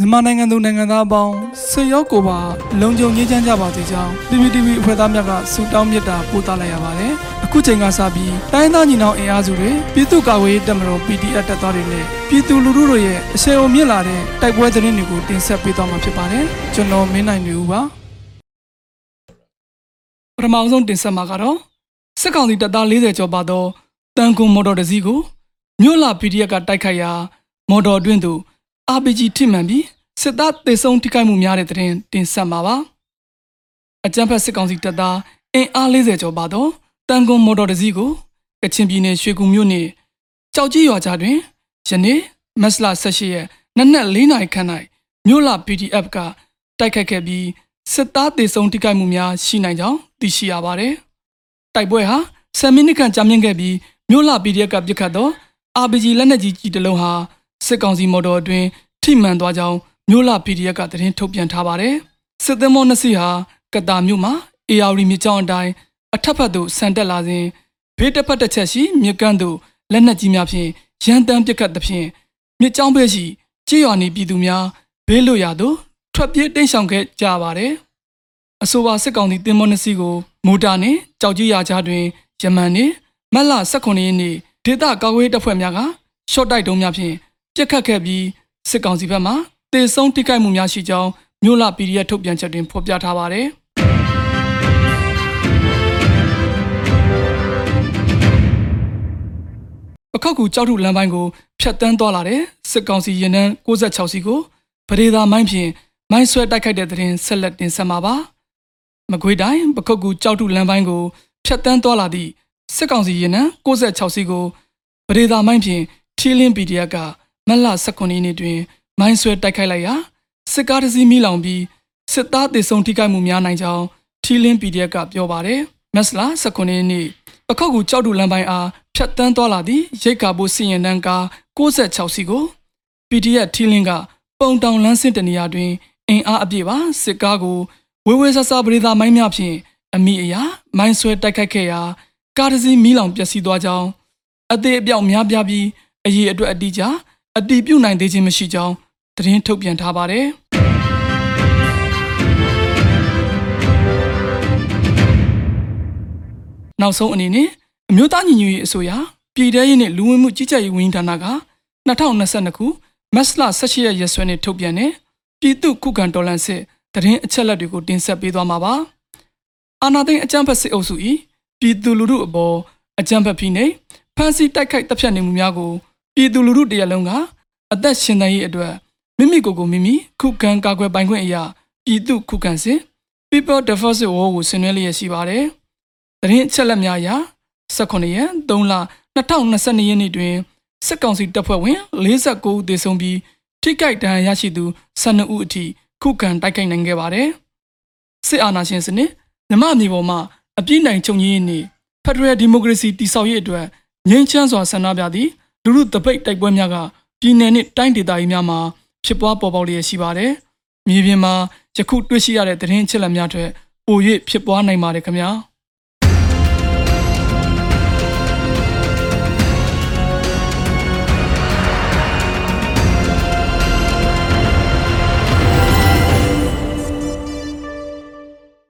မြန်မာနိုင်ငံသူနိုင်ငံသားအပေါင်းဆွေရောက်ကိုပါလုံခြုံရေးချမ်းကြပါစေကြောင်း PPTV အဖွဲ့သားများကဆုတောင်းမေတ္တာပို့သလိုက်ရပါတယ်။အခုချိန်ကစပြီးတိုင်းသားညီနောင်အင်အားစုတွေပြည်သူ့ကာကွယ်ရေးတပ်မတော် PDF တပ်သားတွေနဲ့ပြည်သူလူထုတို့ရဲ့အဆင်အုံမြင့်လာတဲ့တိုက်ပွဲသတင်းတွေကိုတင်ဆက်ပေးသွားမှာဖြစ်ပါတယ်။ကျွန်တော်မင်းနိုင်နေဦးပါ။ပထမဆုံးတင်ဆက်မှာကတော့စစ်ကောင်စီတပ်သား40ကျော်ပါသောတန်ကွန်မော်တော်တစ်စီးကိုမြို့လာ PDF ကတိုက်ခိုက်ရာမော်တော်အတွင်းသို့ RPG ထိမှန်ပြီးစစ်သားတေဆုံးထိခိုက်မှုများတဲ့တဲ့တင်တင်ဆက်မှာပါအကြမ်းဖက်စစ်ကောင်စီတပ်သားအင်အား40ကျော်ပါသောတန်ကွန်မော်တော်တစ်စီးကိုကချင်ပြည်နယ်ရွှေကူမြို့နယ်ကြောက်ကြီးရွာကြားတွင်ယနေ့မတ်လ18ရက်နနက်4နာရီခန့်၌မြို့လာ PDF ကတိုက်ခတ်ခဲ့ပြီးစစ်သားတေဆုံးထိခိုက်မှုများရှိနိုင်ကြောင်းသိရှိရပါတယ်တိုက်ပွဲဟာ10မိနစ်ခန့်ကြာမြင့်ခဲ့ပြီးမြို့လာ PDF ကပစ်ခတ်သော RPG လက်နက်ကြီးကြီးတစ်လုံးဟာ စစ်ကောင်စီမော်တော်အတွင်းထိမှန်သွားကြောင်းမြို့လာ PDF ကသတင်းထုတ်ပြန်ထားပါတယ်။စစ်သင်္ဘောနှစ်စီးဟာကတာမြို့မှာ AR မြစ်ကြောင်းအတိုင်းအထက်ဘက်သို့ဆန်တက်လာစဉ်ဘေးတစ်ဖက်တစ်ချက်ရှိမြစ်ကမ်းသို့လက်နက်ကြီးများဖြင့်ရန်တမ်းပစ်ခတ်သဖြင့်မြစ်ကြောင်းဘက်ရှိကြေးရွာနေပြည်သူများဘေးလွတ်ရာသို့ထွက်ပြေးတိမ်းရှောင်ခဲ့ကြပါတယ်။အဆိုပါစစ်ကောင်စီတင်မောနှစ်စီးကိုမိုတာနှင့်ကြောက်ကြီးရာကြားတွင်ယမန်နှင့်မတ်လ18ရက်နေ့ဒေသကာကွယ်ရေးတပ်ဖွဲ့များကရှော့တိုက်တုံးများဖြင့် ပြစ်ခတ်ခဲ့ပြီးစစ်ကောင်စီဘက်မှတေဆုံးထိခိုက်မှုများရှိကြောင်းမြို့လ PDF ထုတ်ပြန်ချက်တွင်ဖော်ပြထားပါတယ်။ပခောက်ကူကြောက်ထုလမ်းပိုင်းကိုဖြတ်တန်းသွားလာတဲ့စစ်ကောင်စီရင်နှန်း66စီကိုပဒေသာမိုင်းဖြင့်မိုင်းဆွဲတိုက်ခိုက်တဲ့တဲ့ရင်ဆက်လက်တင်ဆက်မှာပါ။မကွေးတိုင်းပခောက်ကူကြောက်ထုလမ်းပိုင်းကိုဖြတ်တန်းသွားလာသည့်စစ်ကောင်စီရင်နှန်း66စီကိုပဒေသာမိုင်းဖြင့်ထီလင်း PDF က မတ်လ18ရက်နေ့တွင်မိုင်းဆွဲတိုက်ခိုက်လိုက်ရာစစ်ကားတစ်စီးမိလောင်ပြီးစစ်သားတေဆုံးထိခိုက်မှုများနိုင်ကြောင်းထီလင်း PDF ကပြောပါတယ်မက်စလာ19ရက်နေ့ပခောက်ကူကြောက်တူလမ်းပိုင်းအားဖြတ်တန်းသွားလာသည့်ရိတ်ကာဘိုစီရင်တန်းကား66စီကို PDF ထီလင်းကပုံတောင်လမ်းစင်တနေရာတွင်အင်အားအပြည့်ပါစစ်ကားကိုဝေဝေဆဆပရိသာမိုင်းများဖြင့်အမိအရာမိုင်းဆွဲတိုက်ခိုက်ခဲ့ရာကားတစ်စီးမိလောင်ပျက်စီးသွားကြောင်းအသေးအပြောက်များပြားပြီးအရေးအတွက်အတိအကျ အတိပြုတ်နိုင်သေးခြင်းမရှိကြောင်းသတင်းထုတ်ပြန်ထားပါတယ်။နောက်ဆုံးအနေနဲ့အမျိုးသားညီညွတ်ရေးအစိုးရပြည်ထရေးနဲ့လူဝင်မှုကြီးကြပ်ရေးဝန်ကြီးဌာနက2022ခုမတ်လ18ရက်ရက်စွဲနဲ့ထုတ်ပြန်တဲ့ပြည်သူ့ခုခံတော်လှန်စစ်သတင်းအချက်အလက်တွေကိုတင်ဆက်ပေးသွားမှာပါ။အာဏာသိမ်းအကြမ်းဖက်စစ်အုပ်စု၏ပြည်သူလူထုအပေါ်အကြမ်းဖက်ဖိနှိပ်ဖမ်းဆီးတိုက်ခိုက်တပ်ဖြတ်နေမှုများကို ပြည်သူလူထုတရက်လုံးကအသက်ရှင်သန်ရေးအတွက်မိမိကိုယ်ကိုမိမိခုခံကာကွယ်ပိုင်ခွင့်အရာပြည်သူခုခံစစ် People Defense War ကိုဆင်နွှဲလျက်ရှိပါတယ်။သတင်းအချက်အလက်များအရ18ရက်3လ2022ရက်နေ့တွင်စစ်ကောင်စီတပ်ဖွဲ့ဝင်49ဦးသေဆုံးပြီးထိခိုက်ဒဏ်ရာရရှိသူ12ဦးအထိခုခံတိုက်ခိုက်နိုင်ခဲ့ပါတယ်။စစ်အာဏာရှင်စနစ်မြမအမျိုးပေါ်မှာအပြည့်နိုင်ချုပ်ငြိမ်းရေးနှင့် Federal Democracy တည်ဆောက်ရေးအတွက်ငြိမ်းချမ်းစွာဆန္ဒပြသည့် လူလူတပိတ်တိုက်ပွဲများကပြည်내နှင့်တိုင်းဒေသကြီးများမှာဖြစ်ပွားပေါ်ပေါက်လျက်ရှိပါတယ်။မြေပြင်မှာယခုတွေ့ရှိရတဲ့သတင်းအချက်အလက်များထက်ပို၍ဖြစ်ပွားနိုင်ပါတယ်ခင်ဗျာ။